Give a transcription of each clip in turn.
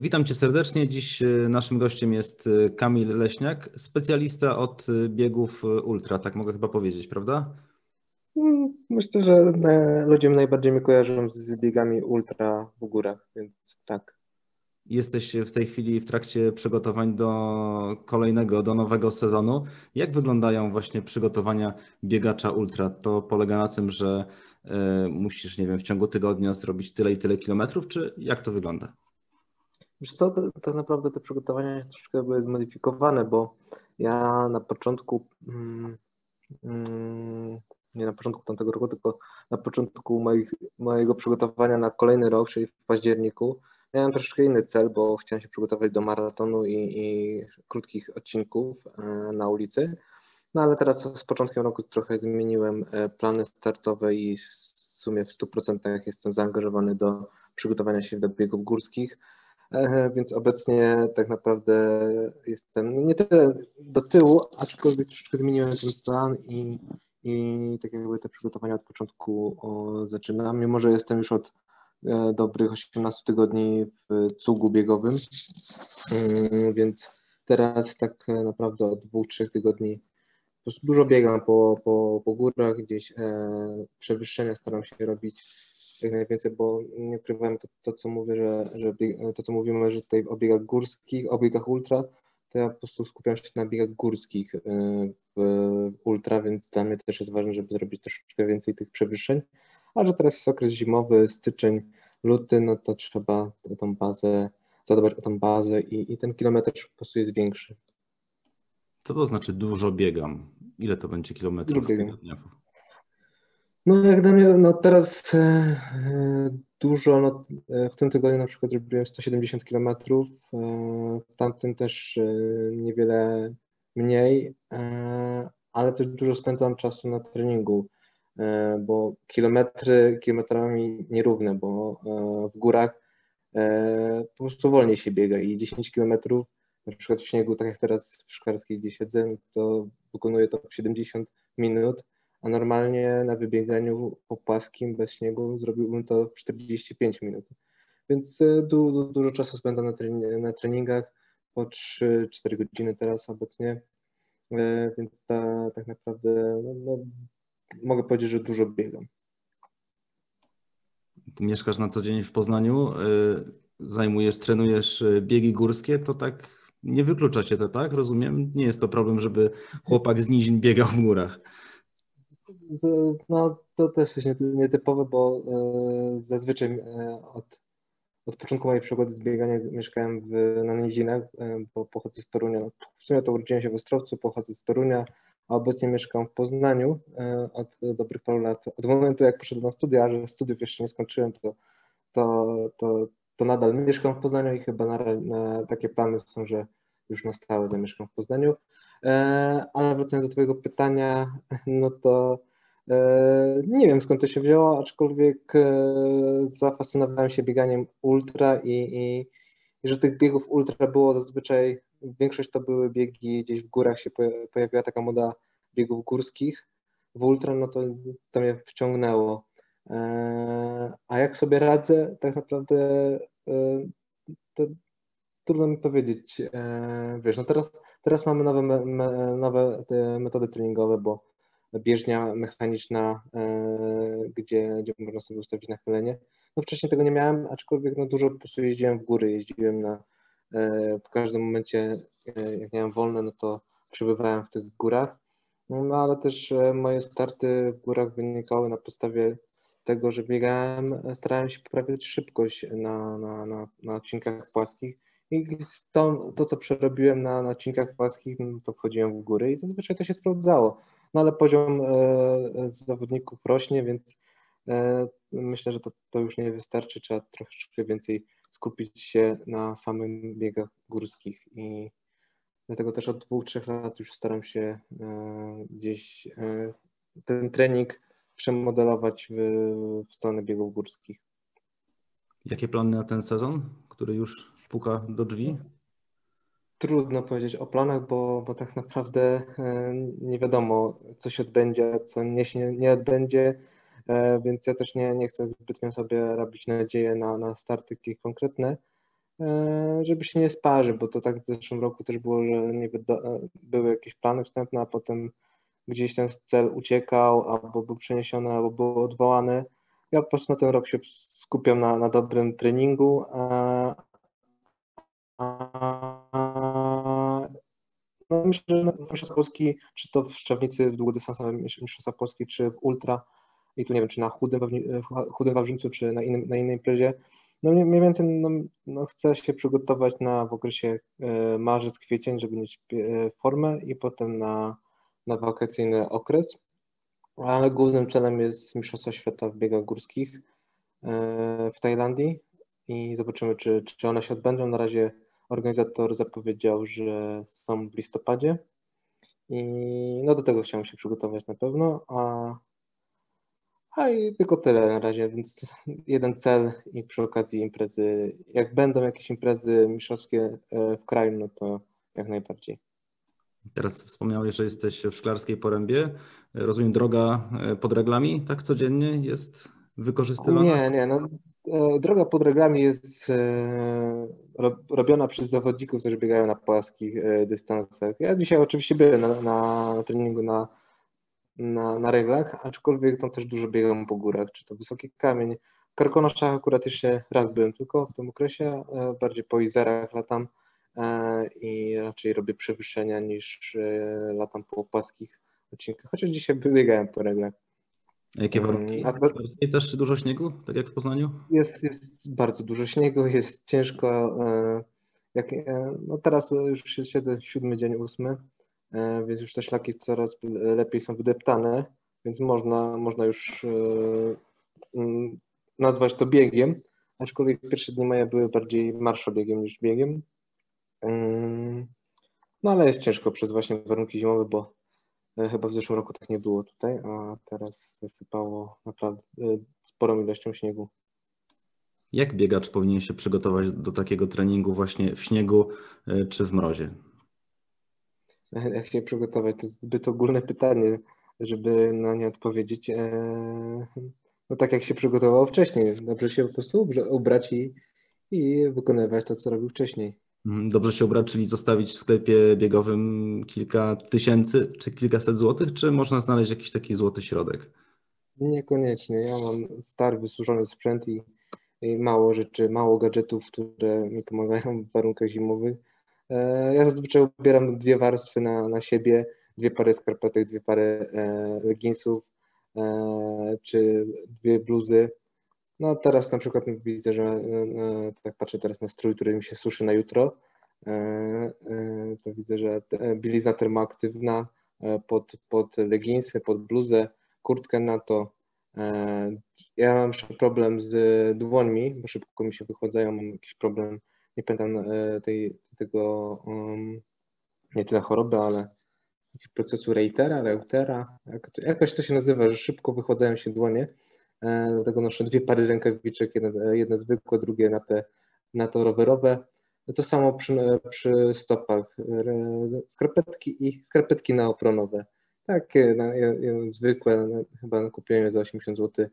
Witam Cię serdecznie. Dziś e, naszym gościem jest e, Kamil Leśniak, specjalista od e, biegów ultra, tak mogę chyba powiedzieć, prawda? Mm, myślę, że ludzie najbardziej mnie kojarzą z biegami ultra w górach, więc tak. Jesteś w tej chwili w trakcie przygotowań do kolejnego, do nowego sezonu. Jak wyglądają właśnie przygotowania biegacza ultra? To polega na tym, że musisz, nie wiem, w ciągu tygodnia zrobić tyle i tyle kilometrów, czy jak to wygląda? Wiesz co, tak naprawdę te przygotowania troszeczkę były zmodyfikowane, bo ja na początku, mm, mm, nie na początku tamtego roku, tylko na początku moich, mojego przygotowania na kolejny rok, czyli w październiku, miałem troszeczkę inny cel, bo chciałem się przygotować do maratonu i, i krótkich odcinków e, na ulicy. No ale teraz z początkiem roku trochę zmieniłem e, plany startowe i w sumie w 100% jestem zaangażowany do przygotowania się do biegów górskich. Więc obecnie tak naprawdę jestem no nie tyle do tyłu, aczkolwiek troszeczkę zmieniłem ten plan i, i tak jakby te przygotowania od początku o, zaczynam. Mimo, że jestem już od e, dobrych 18 tygodni w cugu biegowym, mm, więc teraz tak naprawdę od dwóch, trzech tygodni po dużo biegam po, po, po górach, gdzieś e, przewyższenia staram się robić jak najwięcej, bo nie ukrywam to, to, co mówię, że, że to, co mówimy, że tutaj o biegach górskich, o biegach ultra, to ja po prostu skupiam się na biegach górskich y, w ultra, więc dla mnie też jest ważne, żeby zrobić troszeczkę więcej tych przewyższeń. A że teraz jest okres zimowy, styczeń, luty, no to trzeba tą bazę, zadbać o tą bazę i, i ten kilometr po prostu jest większy. Co to znaczy dużo biegam? Ile to będzie kilometrów? Dużo biegam. No jak dla mnie, no teraz e, e, dużo, no, e, w tym tygodniu na przykład zrobiłem 170 km, e, w tamtym też e, niewiele mniej, e, ale też dużo spędzam czasu na treningu, bo kilometry kilometrami nierówne, bo w górach po prostu wolniej się biega i 10 km na przykład w śniegu, tak jak teraz w Szklarskiej, gdzie siedzę, to wykonuję to w 70 minut, a normalnie na wybieganiu po płaskim, bez śniegu zrobiłbym to w 45 minut. Więc e, du, dużo czasu spędzam na, trening, na treningach, po 3-4 godziny teraz obecnie, e, więc ta, tak naprawdę no, no, mogę powiedzieć, że dużo biegam. Ty mieszkasz na co dzień w Poznaniu, e, zajmujesz, trenujesz biegi górskie, to tak nie wyklucza się to, tak? Rozumiem? Nie jest to problem, żeby chłopak z nizin biegał w górach. No, to też jest nietypowe, bo e, zazwyczaj e, od, od początku mojej przygody z bieganiem mieszkałem w, na Nizinach, e, bo pochodzę z Torunia. No, w sumie to urodziłem się w Ostrowcu, pochodzę z Torunia, a obecnie mieszkam w Poznaniu od dobrych paru lat. Od momentu, jak poszedłem na studia, że studiów jeszcze nie skończyłem, to, to, to, to nadal mieszkam w Poznaniu i chyba na, na takie plany są, że już na stałe zamieszkam w Poznaniu. Ale wracając do Twojego pytania, no to nie wiem skąd to się wzięło, aczkolwiek e, zafascynowałem się bieganiem ultra i, i, że tych biegów ultra było zazwyczaj, większość to były biegi gdzieś w górach się pojawiła taka moda biegów górskich. W ultra no to, to mnie wciągnęło. E, a jak sobie radzę, tak naprawdę to trudno mi powiedzieć. Wiesz, no teraz, teraz mamy nowe, nowe metody treningowe, bo bieżnia mechaniczna, e, gdzie, gdzie można sobie ustawić nachylenie. No wcześniej tego nie miałem, aczkolwiek no dużo po prostu jeździłem w góry, jeździłem na, e, w każdym momencie, e, jak miałem wolne, no to przebywałem w tych górach. No ale też moje starty w górach wynikały na podstawie tego, że biegałem, starałem się poprawiać szybkość na, na, na, na odcinkach płaskich i to, to, co przerobiłem na, na odcinkach płaskich, no to wchodziłem w góry i zazwyczaj to się sprawdzało no ale poziom e, e, zawodników rośnie, więc e, myślę, że to, to już nie wystarczy, trzeba troszeczkę więcej skupić się na samych biegach górskich i dlatego też od dwóch, trzech lat już staram się gdzieś ten trening przemodelować w, w stronę biegów górskich. Jakie plany na ten sezon, który już puka do drzwi? Trudno powiedzieć o planach, bo, bo tak naprawdę e, nie wiadomo, co się odbędzie, co nie się nie odbędzie, e, więc ja też nie, nie chcę zbytnio sobie robić nadzieję na, na starty jakieś konkretne. e, żeby się nie sparzył, bo to tak w zeszłym roku też było, że do, były jakieś plany wstępne, a potem gdzieś ten cel uciekał, albo był przeniesiony, albo był odwołany. Ja po prostu na ten rok się skupiam na, na dobrym treningu. A, no myślę, że Mistrzostwa Polski, czy to w Szczawnicy w długodystansowym Mistrzostwa Polski, czy w Ultra, i tu nie wiem, czy na chudym, chudym Wawrzyńcu, czy na, innym, na innej imprezie, no mniej więcej no, no chcę się przygotować na w okresie e, marzec, kwiecień, żeby mieć e, formę i potem na, na wakacyjny okres, ale głównym celem jest Mistrzostwa Świata w biegach górskich e, w Tajlandii. I zobaczymy, czy, czy one się odbędą. Na razie organizator zapowiedział, że są w listopadzie i no do tego chciałem się przygotować na pewno, a a i tylko tyle na razie, więc jeden cel i przy okazji imprezy, jak będą jakieś imprezy mistrzowskie e, w kraju, no to jak najbardziej. Teraz wspomniałeś, że jesteś w Szklarskiej Porębie. Rozumiem, droga e, pod reglami tak codziennie jest wykorzystywana? Nie, nie. No, droga pod reglami jest robiona przez zawodników, którzy biegają na płaskich dystansach. Ja dzisiaj oczywiście byłem na, na treningu na na, na reglach, aczkolwiek tam też dużo biegam po górach, czy to Wysoki Kamień. W Karkonoszach akurat jeszcze raz byłem tylko w tym okresie, e, bardziej po Izerach latam e, i raczej robię przewyższenia niż e, latam po płaskich odcinkach, chociaż dzisiaj biegałem po reglach. Jakie warunki? A też dużo śniegu, tak jak w Poznaniu? Jest, jest bardzo dużo śniegu, jest ciężko. Jak, no teraz już siedzę siódmy dzień, ósmy, E, więc już te szlaki coraz lepiej są wydeptane, więc można, można już e, mm, nazwać to biegiem, aczkolwiek pierwsze dni maja były bardziej marszobiegiem niż biegiem. Mm, no ale jest ciężko przez właśnie warunki zimowe, bo e, chyba w zeszłym roku tak nie było tutaj, a teraz zasypało naprawdę sporą ilością śniegu. Jak biegacz powinien się przygotować do takiego treningu właśnie w śniegu czy w mrozie? jak się przygotować? To jest zbyt ogólne pytanie, żeby na nie odpowiedzieć. E, no tak jak się przygotował wcześniej. Dobrze się po prostu ubrać i, i wykonywać to, co robił wcześniej. Mhm, dobrze się ubrać, czyli zostawić w sklepie biegowym kilka tysięcy czy kilkaset złotych, czy można znaleźć jakiś taki złoty środek? Niekoniecznie. Ja mam stary, wysłużony sprzęt i, i mało rzeczy, mało gadżetów, które mi pomagają w warunkach zimowych E, ja zazwyczaj ubieram dwie warstwy na, na siebie, dwie pary skarpetek, dwie pary e, leginsów, e, czy dwie bluzy. No teraz na przykład widzę, że tak patrzę teraz na strój, który mi się suszy na jutro, to widzę, że bielizna termoaktywna pod, pod leginsy, pod bluzę, kurtkę na to. Ja mam problem z dłońmi, bo szybko mi się wychładzają, mam jakiś problem nie pamiętam e, tej, tego, um, nie tyle choroby, ale procesu Reitera, Reutera, jakoś to się nazywa, że szybko wychładzają się dłonie, e, dlatego noszę dwie pary rękawiczek, jedne, jedne zwykłe, drugie na te, na to rowerowe. To samo przy, przy stopach, skarpetki i skarpetki naopronowe. Takie na, zwykłe, chyba kupiłem je za 80 zł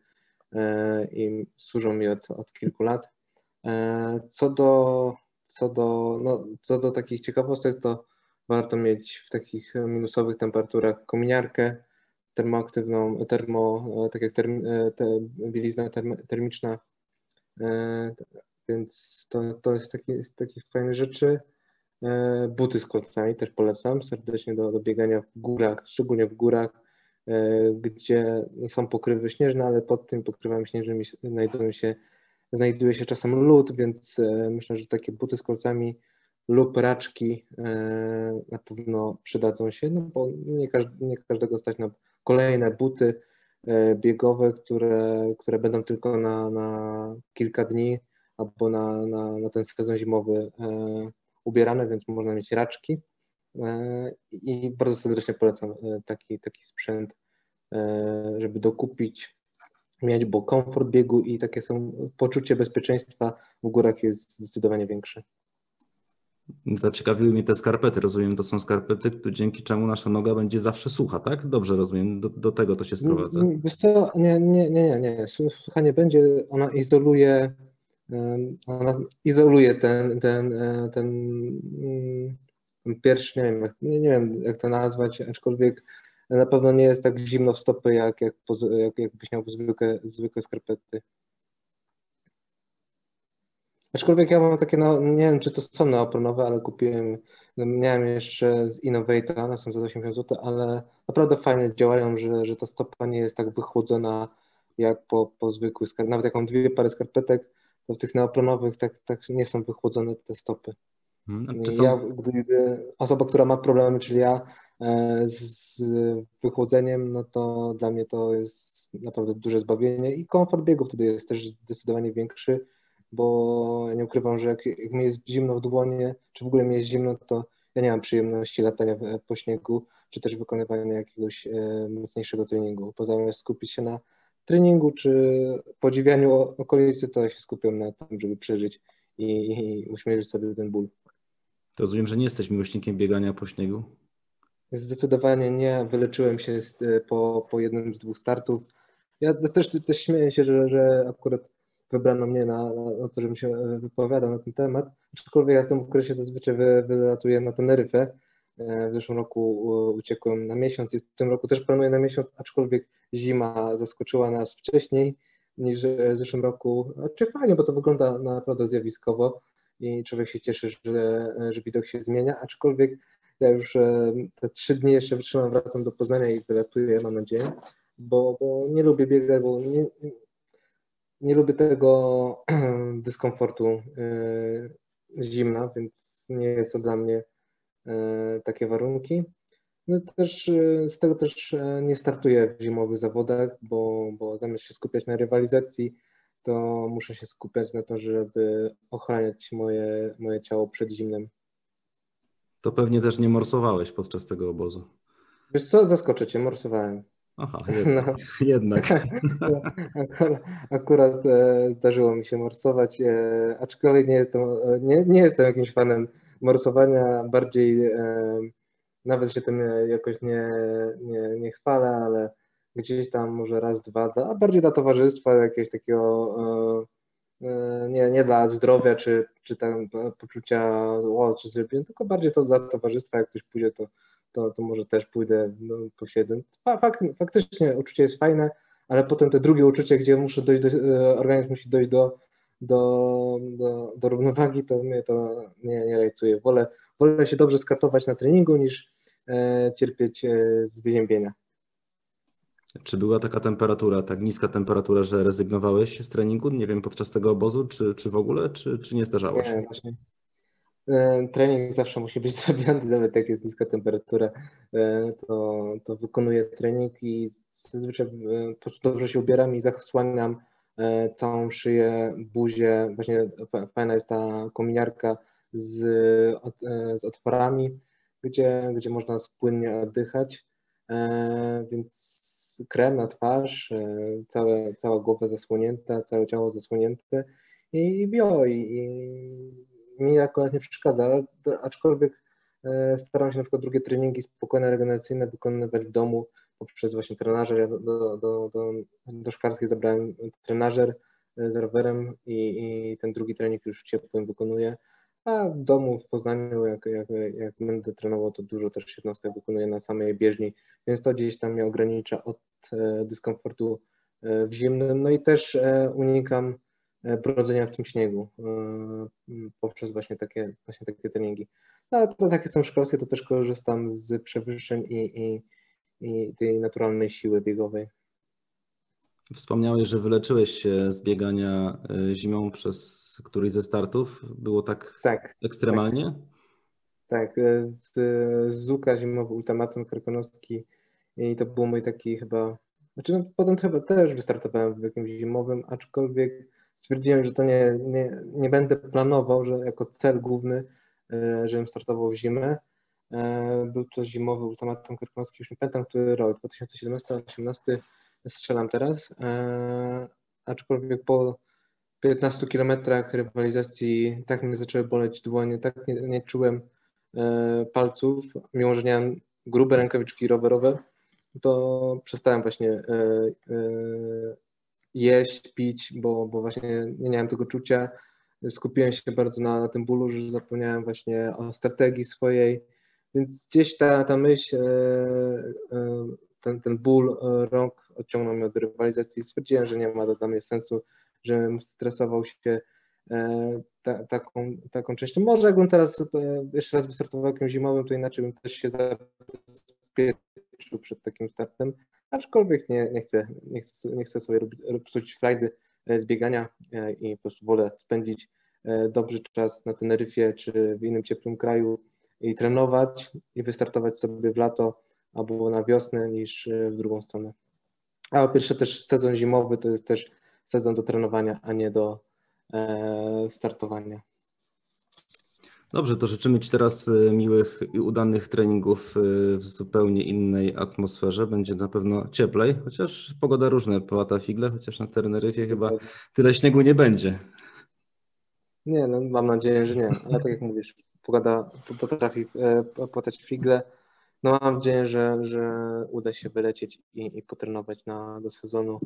e, i służą mi od, od kilku lat. E, co do, co do, no, co do takich ciekawostek, to warto mieć w takich minusowych temperaturach kominiarkę termoaktywną, termo, e, tak jak term, e, te, bielizna term, termiczna, więc to, to jest taki, z takich fajnych rzeczy. Buty z klocami też polecam serdecznie do, do biegania w górach, szczególnie w górach, gdzie są pokrywy śnieżne, ale pod tym pokrywami śnieżnymi znajdują się znajduje się czasem lód, więc e, myślę, że takie buty z kolcami lub raczki e, na pewno przydadzą się, no bo nie, każdy, nie każdego stać na kolejne buty e, biegowe, które, które będą tylko na, na kilka dni albo na, na, na ten sezon zimowy ubierane, więc można mieć raczki i bardzo serdecznie polecam taki, taki sprzęt, żeby dokupić mieć, bo komfort biegu i takie są poczucie bezpieczeństwa w górach jest zdecydowanie większe. Zaciekawiły mnie te skarpety. Rozumiem, to są skarpety, dzięki czemu nasza noga będzie zawsze sucha, tak? Dobrze rozumiem, do, do tego to się sprowadza. Wiesz co, nie, nie, nie, nie, nie. Sucha nie będzie, ona izoluje ona izoluje ten, ten, e, ten, mm, ten nie wiem, nie, nie wiem jak to nazwać, aczkolwiek na pewno nie jest tak zimno w stopy, jak, jak, jak jakbyś miał zwykłe, zwykłe skarpety. Aczkolwiek ja mam takie, no nie wiem czy to są neopronowe, ale kupiłem, no, miałem jeszcze z Innovata, one są za 80 zł, ale naprawdę fajnie działają, że, że ta stopa nie jest tak wychłodzona jak po, po zwykłych skarpetek. Nawet jak mam dwie pary skarpetek, to w tych neopronowych tak, tak nie są wychłodzone te stopy. Hmm, są... Ja, gdyby osoba, która ma problemy, czyli ja e, z wychłodzeniem, no to dla mnie to jest naprawdę duże zbawienie i komfort biegu wtedy jest też zdecydowanie większy bo ja nie ukrywam, że jak, jak mi jest zimno w dłonie, czy w ogóle mi jest zimno, to ja nie mam przyjemności latania po śniegu, czy też wykonywania jakiegoś e, mocniejszego treningu. Poza skupić się na treningu czy podziwianiu okolicy, to ja się skupiam na tym, żeby przeżyć i, i uśmierzyć sobie ten ból. To rozumiem, że nie jesteś miłośnikiem biegania po śniegu? Zdecydowanie nie. Wyleczyłem się e, po, po jednym z dwóch startów. Ja też, też śmieję się, że, że akurat wybrano mnie na, na to, żebym się e, wypowiadał na ten temat. Aczkolwiek ja w tym okresie zazwyczaj wy, wylatuję na Teneryfę. E, w zeszłym roku uciekłem na miesiąc i w tym roku też planuję na miesiąc, aczkolwiek zima zaskoczyła nas wcześniej niż w zeszłym roku. Znaczy fajnie, bo to wygląda naprawdę zjawiskowo i człowiek się cieszy, że, że widok się zmienia, aczkolwiek ja już e, te trzy dni jeszcze wytrzymam, wracam do Poznania i wylatuję, mam nadzieję, bo, bo nie lubię biegać, bo nie, nie lubię tego dyskomfortu e, zimna, więc nie jest to dla mnie e, takie warunki. No też e, z tego też nie startuję w zimowych zawodach, bo, bo zamiast się skupiać na rywalizacji, to muszę się skupiać na to, żeby ochraniać moje, moje ciało przed zimnem. To pewnie też nie morsowałeś podczas tego obozu. Wiesz co, zaskoczę cię, morsowałem. Aha, jednak. No. jednak. akurat, akurat e, zdarzyło mi się morsować, e, aczkolwiek nie jestem, nie, nie jestem jakimś fanem morsowania, bardziej e, nawet się tym jakoś nie, nie, nie chwalę, ale gdzieś tam może raz, dwa, a bardziej dla towarzystwa, jakiegoś takiego nie, nie dla zdrowia, czy, czy tam poczucia, o, czy zrobiłem, tylko bardziej to dla towarzystwa, jak ktoś pójdzie, to to, to może też pójdę, no, posiedzę. Fakt, faktycznie uczucie jest fajne, ale potem te drugie uczucie, gdzie muszę dojść do, e, organizm musi dojść do, do, do, do równowagi, to mnie to nie, nie rajcuje. Wolę, wolę się dobrze skatować na treningu niż e, cierpieć e, z wyziębienia. Czy była taka temperatura, tak niska temperatura, że rezygnowałeś z treningu? Nie wiem, podczas tego obozu, czy, czy w ogóle, czy, czy nie zdarzało się? Nie, właśnie, trening zawsze musi być zrobiony, nawet jak jest niska temperatura, e, to, to wykonuję trening i zazwyczaj e, po prostu dobrze się ubieram i zasłaniam całą szyję, buzię. Właśnie fajna jest ta kominiarka z, z otworami, gdzie, gdzie można spłynnie oddychać. Więc krem na twarz, całe, cała głowa zasłonięta, całe ciało zasłonięte i bio. I, i mi akurat nie przeszkadza, aczkolwiek e, staram się na przykład drugie treningi spokojne, regeneracyjne wykonywać w domu poprzez właśnie trenażer. Ja do, do, do, do szklarskiej zabrałem trenażer e, z rowerem i, i ten drugi trening już ciepłym wykonuję. A w domu w Poznaniu, jak, jak, jak będę trenował, to dużo też jednostek wykonuję na samej bieżni, więc to gdzieś tam mnie ogranicza od e, dyskomfortu w zimnym. No i też unikam brodzenia w tym śniegu e, poprzez właśnie takie, właśnie takie treningi. No, ale teraz jak jestem w to też korzystam z przewyższeń i, i, i tej naturalnej siły biegowej. Wspomniałeś, że wyleczyłeś się z biegania e, zimą przez któryś ze startów. Było tak, tak ekstremalnie? Tak, tak z, z Zuka zimowy ultimatum karkonoski i to był mój taki chyba, znaczy no, potem chyba też wystartowałem w jakimś zimowym, aczkolwiek stwierdziłem, że to nie, nie, nie będę planował, że jako cel główny, e, żebym startował w zimę. E, był to zimowy ultimatum kierkowski, już nie pamiętam, który rok, 2017-2018 strzelam teraz, e, aczkolwiek po 15 kilometrach rywalizacji tak mnie zaczęły boleć dłonie, tak nie, nie czułem palców, mimo że miałem grube rękawiczki rowerowe, to przestałem właśnie jeść, pić, bo, bo właśnie nie miałem tego czucia. Skupiłem się bardzo na, na tym bólu, że zapomniałem właśnie o strategii swojej, więc gdzieś ta, ta myśl, e, e, ten, ten ból rąk odciągnął mnie od rywalizacji i stwierdziłem, że nie ma dla mnie sensu, żebym stresował się ta, taką, taką częścią. Może jakbym teraz jeszcze raz wystartował jakimś zimowym, to inaczej bym też się zabezpieczył przed takim startem, aczkolwiek nie, nie, chcę, nie, chcę, nie chcę sobie robić, psuć frajdy e, z biegania e, i po prostu wolę spędzić e, dobry czas na Teneryfie czy w innym ciepłym kraju i trenować i wystartować sobie w lato albo na wiosnę niż w drugą stronę. A po pierwsze też sezon zimowy to jest też sezon do trenowania, a nie do startowania. Dobrze, to życzymy Ci teraz e, miłych i udanych treningów e, w zupełnie innej atmosferze. Będzie na pewno cieplej, chociaż pogoda różna połata figle, chociaż na Teneryfie chyba tyle śniegu nie będzie. Nie, no mam nadzieję, że nie, ale tak jak mówisz, pogoda potrafi e, płatać figle. No mam nadzieję, że, że uda się wylecieć i, i potrenować na, do sezonu